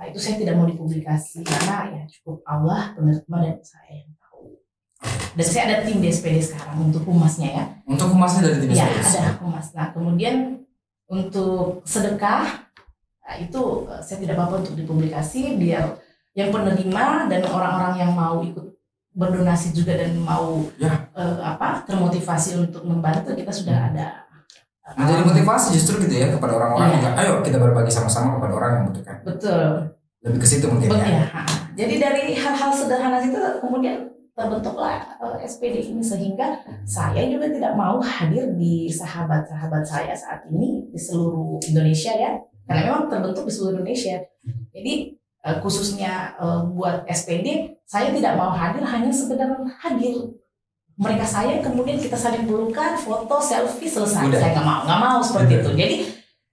nah, itu saya tidak mau dipublikasi karena ya cukup Allah penerima dan saya yang tahu. Dan saya ada tim di SPD sekarang untuk humasnya ya. Untuk humasnya dari tim Iya Sales. ada humas. Nah kemudian untuk sedekah nah, itu eh, saya tidak apa-apa untuk dipublikasi biar yang penerima dan orang-orang yang mau ikut berdonasi juga dan mau Ya. eh, apa termotivasi untuk membantu kita sudah ada eh, Menjadi motivasi justru gitu ya kepada orang-orang juga. Ayo kita berbagi sama-sama kepada orang yang membutuhkan. betul Lebih ke situ mungkin betul ya. ya. Jadi dari hal-hal sederhana itu kemudian terbentuklah eh, SPD ini sehingga saya juga tidak mau hadir di sahabat-sahabat saya saat ini di seluruh Indonesia ya karena memang terbentuk di seluruh Indonesia jadi eh, khususnya eh, buat SPD saya tidak mau hadir hanya sekedar hadir mereka saya kemudian kita saling pelukan foto selfie selesai Udah. saya nggak mau nggak mau seperti Udah. itu jadi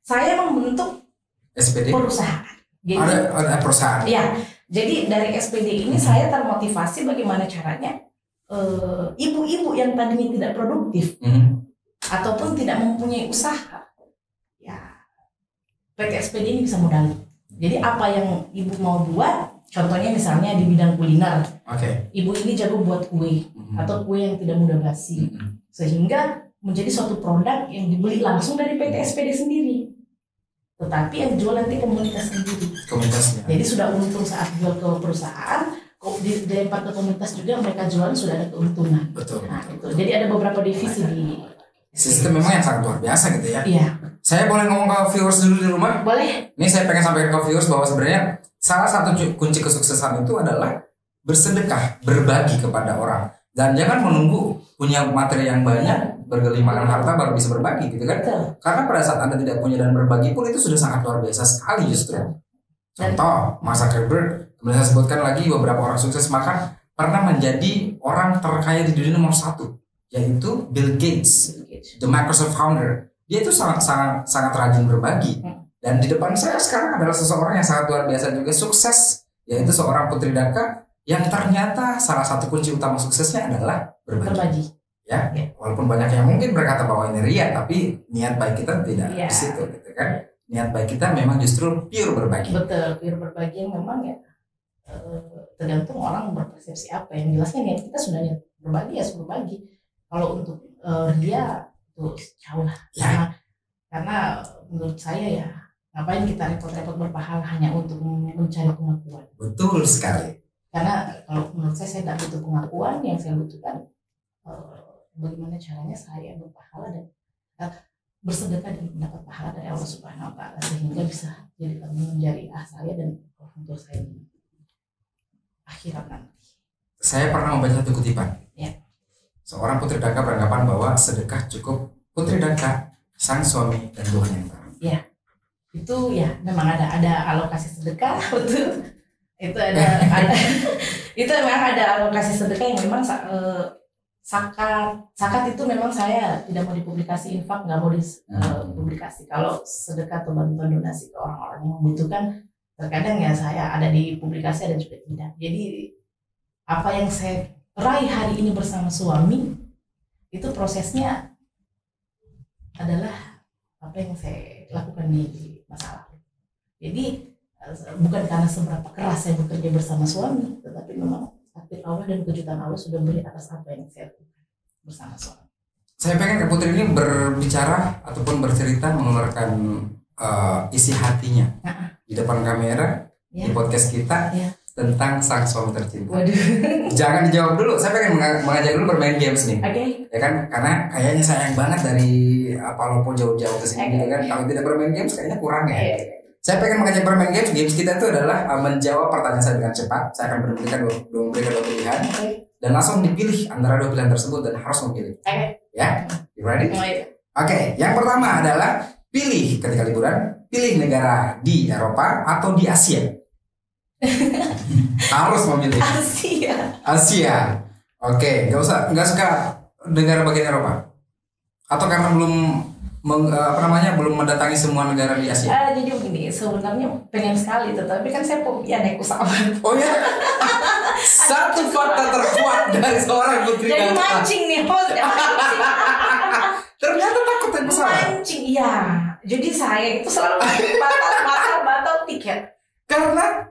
saya membentuk SPD perusahaan jadi ada, ada perusahaan. Ya, jadi dari SPD ini saya termotivasi bagaimana caranya eh, ibu-ibu yang tadinya tidak produktif Mhm. ataupun tidak mempunyai usaha, ya PT SPD ini bisa modal. Jadi apa yang ibu mau buat, contohnya misalnya di bidang kuliner, Oke. ibu ini jago buat kue Mhm. atau kue yang tidak mudah basi, Mhm. sehingga menjadi suatu produk yang dibeli langsung dari PT SPD sendiri. Tetapi yang dijual nanti komunitas sendiri. Komunitasnya. Jadi sudah untung saat jual ke perusahaan, di- dilempar ke komunitas juga mereka jualan sudah ada keuntungan. Betul. Nah itu. Jadi ada beberapa divisi di. Sistem memang yang sangat luar biasa gitu ya. Iya, Saya boleh ngomong ke viewers dulu di rumah. boleh. Ini saya pengen sampaikan ke viewers bahwa sebenarnya salah satu kunci kesuksesan itu adalah bersedekah, berbagi kepada orang. Dan jangan menunggu punya materi yang banyak, bergelimangan harta baru bisa berbagi gitu kan. Betul. Karena pada saat Anda tidak punya dan berbagi pun itu sudah sangat luar biasa sekali justru. Contoh, Mark Zuckerberg, kemudian saya sebutkan lagi beberapa orang sukses maka pernah menjadi orang terkaya di dunia nomor satu, yaitu Bill Gates, the Microsoft founder. Dia itu sangat sangat sangat rajin berbagi. Hmm. Dan di depan saya sekarang adalah seseorang yang sangat luar biasa juga sukses, yaitu seorang putri Dhaka yang ternyata salah satu kunci utama suksesnya adalah berbagi. Berbagi. Ya, walaupun banyak yang mungkin berkata bahwa ini ria, tapi niat baik kita tidak Iya. di situ, gitu kan? Niat baik kita memang justru pure berbagi. Betul. Pure berbagi yang memang ya eh, tergantung orang berpersepsi apa. Yang jelasnya niat kita sudah niat berbagi ya sudah berbagi. Kalau untuk eh, ria itu jauh lah. Ya. Karena, karena menurut saya ya ngapain kita repot-repot berpahala hanya untuk mencari pengakuan. Betul sekali. Karena kalau menurut saya saya tidak butuh pengakuan yang saya butuhkan eh, bagaimana caranya saya berpahala dan eh, bersedekah dan mendapat pahala dari Allah Subhanahu Wa Taala sehingga bisa jadi menjadi ah saya dan untuk saya di akhirat nanti. Saya pernah membaca satu kutipan. Ya. Seorang putri Dhaka beranggapan bahwa sedekah cukup putri Dhaka, sang suami dan Tuhan yang tahu. Itu ya memang ada ada alokasi sedekah betul. Itu ada, ada itu memang ada alokasi sedekah yang memang eh, sakat sakat itu memang saya tidak mau dipublikasi infak nggak mau dipublikasi kalau sedekah atau bantuan donasi ke orang-orang yang membutuhkan terkadang ya saya ada di publikasi ada juga tidak. Jadi apa yang saya raih hari ini bersama suami itu prosesnya adalah apa yang saya lakukan di masa lalu jadi eh, bukan karena seberapa keras saya bekerja bersama suami tetapi memang takdir Allah dan kejutan Allah sudah beri atas apa yang saya lakukan bersama suami. Saya pengen Kak Putri ini berbicara ataupun bercerita mengeluarkan eh, isi hatinya Nah, di depan kamera di ya. podcast kita Ya. tentang sang suami tercinta. Waduh. Jangan dijawab dulu. Saya pengen menga- mengajak dulu bermain games nih. Oke. Ya kan? Karena kayaknya sayang banget dari apa Lopo jauh-jauh ke sini gitu kan. Kalau tidak bermain games kayaknya kurang ya. Iya. Saya pengen mengajak bermain games. Games kita itu adalah uh, menjawab pertanyaan saya dengan cepat. Saya akan memberikan dua, dua, memberikan dua pilihan Oke. dan langsung dipilih antara dua pilihan tersebut dan harus memilih. Oke. Ya, you ready? Mulai. Oke, yang pertama adalah pilih ketika liburan, pilih negara di Eropa atau di Asia. harus memilih Asia. Asia. Oke, nggak usah, nggak suka negara bagian Eropa. Atau karena belum meng- eh, apa namanya belum mendatangi semua negara di Asia. Ah, jadi begini, sebenarnya pengen sekali, tetapi kan saya fobia naik pesawat. Oh ya, satu fakta terkuat dari seorang putri Jadi mancing nih, host. ya, mancing. Ternyata takut naik pesawat. mancing, iya. Jadi saya itu selalu batal, batal, batal tiket. Karena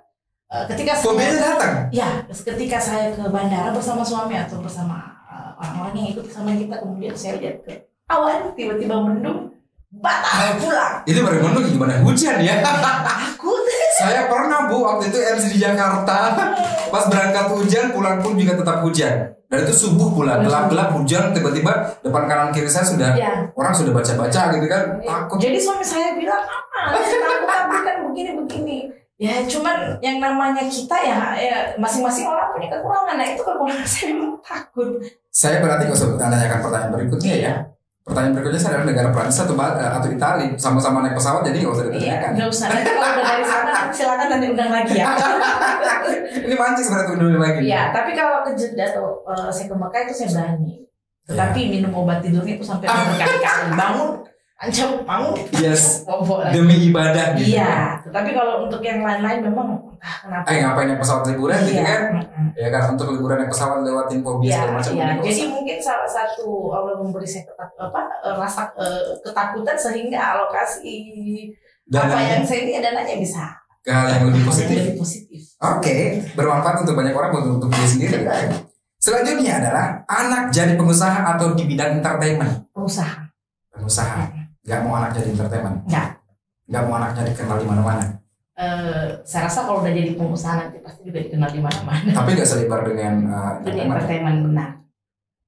Eh, ketika saya, datang. ya, ketika saya ke bandara bersama suami atau bersama orang-orang yang ikut sama kita, kemudian saya lihat ke awan, tiba-tiba mendung, batal pulang. Itu baru mendung gimana hujan ya. Takut. Saya pernah bu waktu itu MC di Jakarta Pas berangkat hujan pulang pun juga tetap hujan Dan itu subuh pula gelap-gelap hujan tiba-tiba depan kanan kiri saya sudah Ya. Orang sudah baca-baca gitu kan Takut Jadi suami saya bilang apa? Aku kan begini begini. Ya cuman yang namanya kita ya, ya masing-masing orang punya kekurangan. Nah itu kekurangan saya memang takut. Saya berarti kalau sebut nanyakan pertanyaan berikutnya ya Pertanyaan berikutnya saya adalah negara Prancis atau, eh, atau Itali Sama-sama naik pesawat jadi nggak usah Iya, ditanyakan nggak usah. Nanti kalau udah dari sana silakan nanti undang lagi ya. Ini mancing sebenarnya dulu lagi Iya, tapi kalau ke Jeddah atau eh, saya ke Mekah itu saya berani. Tetapi minum obat tidurnya itu sampai berkali-kali bangun, ancam bangun, Yes bobok lagi. Demi ibadah gitu Iya, tetapi kalau untuk yang lain-lain memang entah kenapa. Eh ngapain naik pesawat liburan gitu Iya, kan mm-mm. Ya kan untuk liburan naik pesawat lewatin fobia Ya, segala macam ya. ini nggak Jadi usah. mungkin salah satu Allah memberi saya ketak, apa eh, rasa eh, ketakutan sehingga alokasi Dan apa yang saya ini dananya bisa ke hal yang lebih yang positif lebih positif. Oke, bermanfaat untuk banyak orang untuk untuk diri sendiri. kan? Selanjutnya adalah anak jadi pengusaha atau di bidang entertainment. Pengusaha. Pengusaha, nggak mau anak jadi entertainment, Enggak. nggak mau anaknya dikenal di mana-mana. Eh, saya rasa kalau udah jadi pengusaha nanti pasti juga dikenal di mana-mana. Tapi nggak selebar dengan uh, Jadi entertainment. entertainment benar.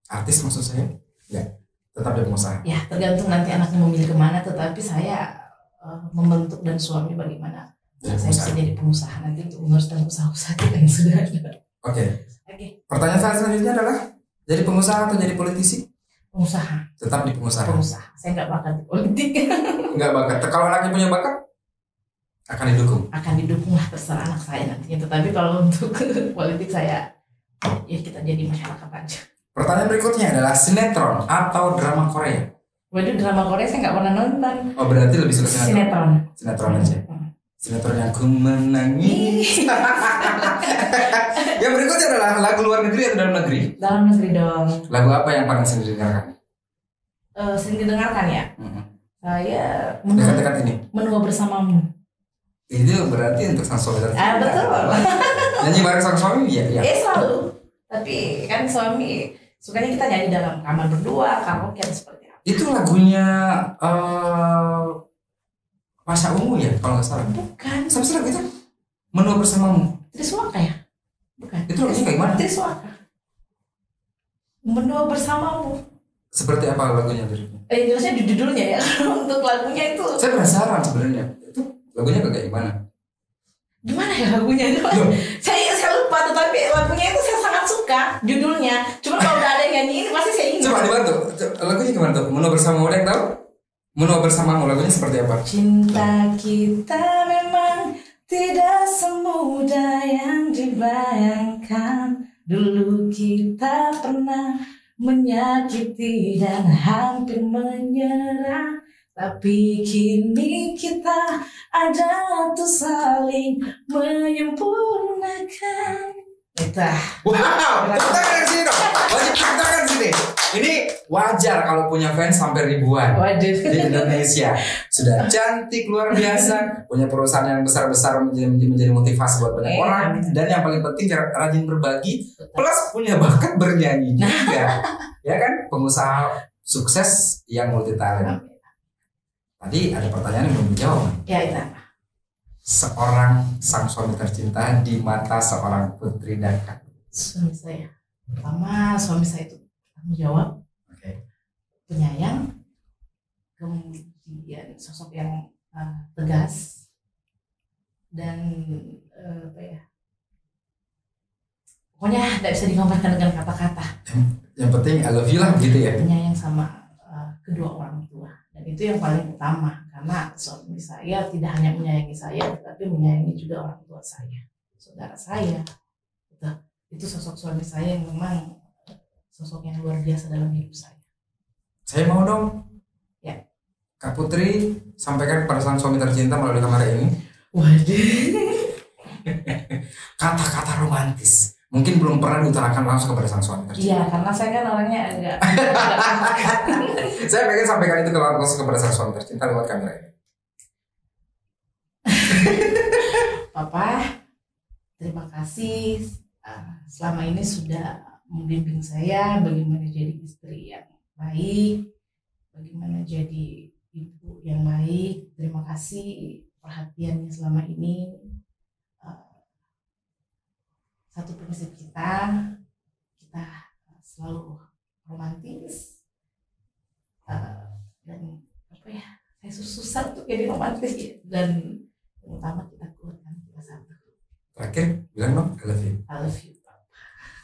Artis maksud saya, nggak. Tetap jadi pengusaha. Ya tergantung nanti anaknya memilih ke mana. Tetapi saya eh, membentuk dan suami bagaimana Jadi saya bisa pengusaha. jadi pengusaha nanti untuk menguruskan usaha-usaha kita yang sudah ada. Oke, Oke, pertanyaan saya selanjutnya adalah jadi pengusaha atau jadi politisi? Pengusaha, Tetap di pengusaha. pengusaha. Saya nggak bakal di politik. Nggak bakat. Kalau anaknya punya bakat, akan didukung. akan didukung lah terserah anak saya nantinya tetapi kalau untuk politik saya ya kita jadi masyarakat aja Pertanyaan berikutnya adalah sinetron atau drama Korea. waduh drama Korea saya nggak pernah nonton Oh berarti lebih suka sinetron. sinetron Sinetron aja. Hmm. Sinetron yang ku menangis. yang berikutnya adalah lagu luar negeri atau dalam negeri. dalam negeri dong Lagu apa yang paling sering didengarkan? Eh, sering didengarkan ya saya menua, Dekat-dekat ini. menua bersamamu Itu berarti untuk sang suami ah betul Nyanyi bareng sang suami? Iya, iya. eh selalu tapi kan suami sukanya kita nyanyi dalam kamar berdua karaoke seperti apa Itu lagunya eh Pasha Ungu ya kalau nggak salah. bukan lagu itu? Menua bersamamu. Triswaka ya bukan Itu lagunya kayak gimana? Triswaka menua bersamamu Seperti apa lagunya liriknya? Eh, jelasnya di judulnya ya. Untuk lagunya itu Saya penasaran sebenarnya. Itu lagunya kayak gimana? gimana ya lagunya itu? Loh. saya saya lupa tetapi lagunya itu saya sangat suka judulnya. Cuma kalau udah ada yang nyanyiin pasti saya ingat. Coba dibantu. Lagunya gimana tuh? Menua bersamamu ada yang tahu? Menua bersamamu lagunya seperti apa? Cinta kita memang tidak semudah yang dibayangkan. Dulu kita pernah menyakiti dan hampir menyerah. Tapi kini kita ada untuk saling menyempurnakan. Itu ah. Wow, tangan sini dong. Wajib tangan sini. Ini wajar kalau punya fans sampai ribuan Waduh. di Indonesia. Sudah cantik luar biasa, punya perusahaan yang besar-besar menjadi menjadi motivasi buat banyak Eh, orang amin. dan yang paling penting rajin berbagi plus punya bakat bernyanyi juga. ya kan? Pengusaha sukses yang multi talent. Tadi ada pertanyaan yang belum dijawab. Ya itu apa? Seorang sang suami tercinta di mata seorang putri Daka. Suami saya. Pertama suami saya itu tanggung jawab, Oke. penyayang, kemudian sosok yang uh, tegas dan uh, apa ya? Pokoknya tidak bisa digambarkan dengan kata-kata. Yang penting I love you lah gitu ya. Penyayang sama uh, kedua orang tua dan itu yang paling utama karena suami saya tidak hanya menyayangi saya tetapi menyayangi juga orang tua saya, saudara saya. Itu, itu sosok suami saya yang memang sosok yang luar biasa dalam hidup saya. Saya mau dong. Ya. Kak Putri sampaikan kepada sang suami tercinta melalui kamera ini Waduh. kata-kata romantis. Mungkin belum pernah diutarakan langsung kepada sang suami tercinta. Iya, karena saya kan orangnya agak Saya pengen sampaikan itu ke langsung kepada sang suami tercinta lewat kamera ini. Papa, terima kasih uh, selama ini sudah membimbing saya bagaimana jadi istri yang baik, bagaimana jadi ibu yang baik. Terima kasih perhatiannya selama ini. Satu prinsip kita, kita selalu romantis uh, dan apa ya? Saya susah untuk jadi romantis ya. dan yang utama kita kuatkan kita satu. Terakhir bilang dong I love you. I love you. Papa.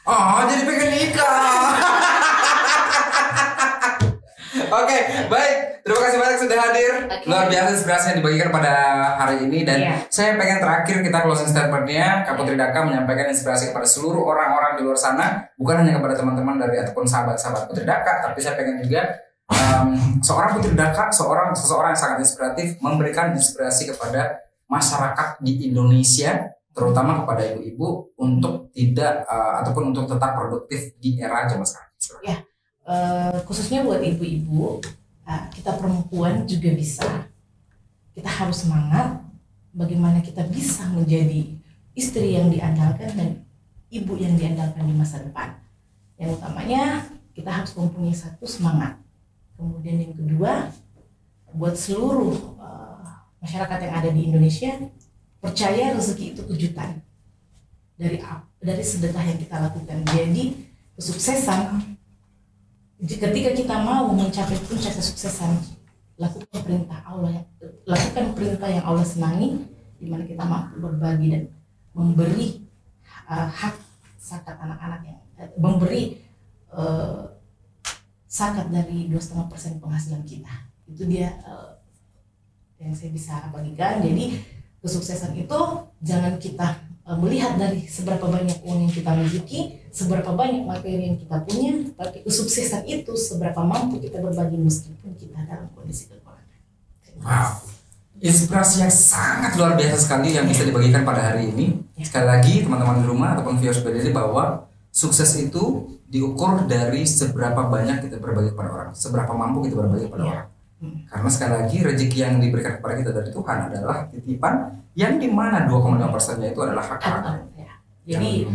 Oh, jadi pengen nikah. Oke, baik. Terima kasih banyak sudah hadir. Oke. Luar biasa inspirasi yang dibagikan pada hari ini dan Iya. saya pengen terakhir kita closing statementnya Kak Putri Daka menyampaikan inspirasi kepada seluruh orang-orang di luar sana, bukan hanya kepada teman-teman dari ataupun sahabat-sahabat Putri Daka, tapi saya pengen juga em, seorang Putri Daka, seorang seseorang yang sangat inspiratif memberikan inspirasi kepada masyarakat di Indonesia terutama kepada ibu-ibu untuk tidak eh, ataupun untuk tetap produktif di era zaman sekarang. Silakan. Eh, khususnya buat ibu-ibu, eh, kita perempuan juga bisa. Kita harus semangat bagaimana kita bisa menjadi istri yang diandalkan dan ibu yang diandalkan di masa depan. Yang utamanya kita harus mempunyai satu semangat. Kemudian yang kedua, buat seluruh eh, masyarakat yang ada di Indonesia, percaya rezeki itu kejutan dari dari sedekah yang kita lakukan. Jadi kesuksesan ketika kita mau mencapai puncak kesuksesan lakukan perintah Allah lakukan perintah yang Allah senangi di mana kita mampu berbagi dan memberi uh, hak zakat anak-anak yang eh, memberi uh, zakat dari dua setengah persen penghasilan kita. Itu dia uh, yang saya bisa bagikan. Jadi kesuksesan itu jangan kita uh, melihat dari seberapa banyak uang yang kita miliki seberapa banyak materi yang kita punya, tapi kesuksesan itu seberapa mampu kita berbagi meskipun kita dalam kondisi kekurangan. Wow. Inspirasi yang sangat luar biasa sekali yang bisa dibagikan pada hari ini. Ya. Sekali lagi teman-teman di rumah ataupun viewers BDD bahwa sukses itu diukur dari seberapa banyak kita berbagi kepada orang, seberapa mampu kita berbagi kepada Ya. orang. Hmm. Karena sekali lagi rezeki yang diberikan kepada kita dari Tuhan adalah titipan yang di mana 2,5 persennya itu adalah hak orang ya. Jadi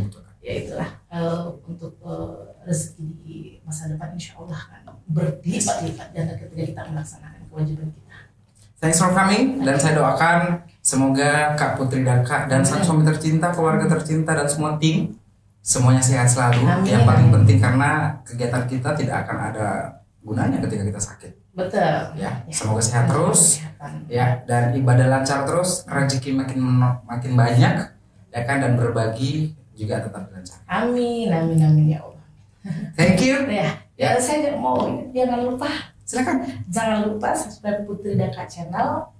ya itulah eh, untuk eh, rezeki di masa depan insya Allah kan berlipat-lipat dan ketika kita melaksanakan kewajiban kita. Thanks for coming dan saya doakan semoga Kak Putri Daka dan sang suami tercinta, keluarga tercinta dan semua tim semuanya sehat selalu. Amin. Yang paling penting karena kegiatan kita tidak akan ada gunanya ketika kita sakit. Betul. Ya, semoga sehat terus. Kesehatan. Ya, dan ibadah lancar terus, rezeki makin makin banyak, ya kan dan berbagi juga tetap lancar. Amin, amin, amin ya Allah. Thank you. Ya, ya saya mau jangan lupa Silakan. Jangan lupa subscribe Putri Daka Channel,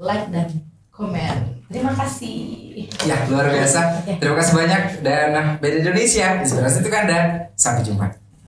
like dan komen. Terima kasih. Ya, luar biasa. Oke. Terima kasih banyak dan BD Indonesia, inspirasi itu kan dan sampai jumpa.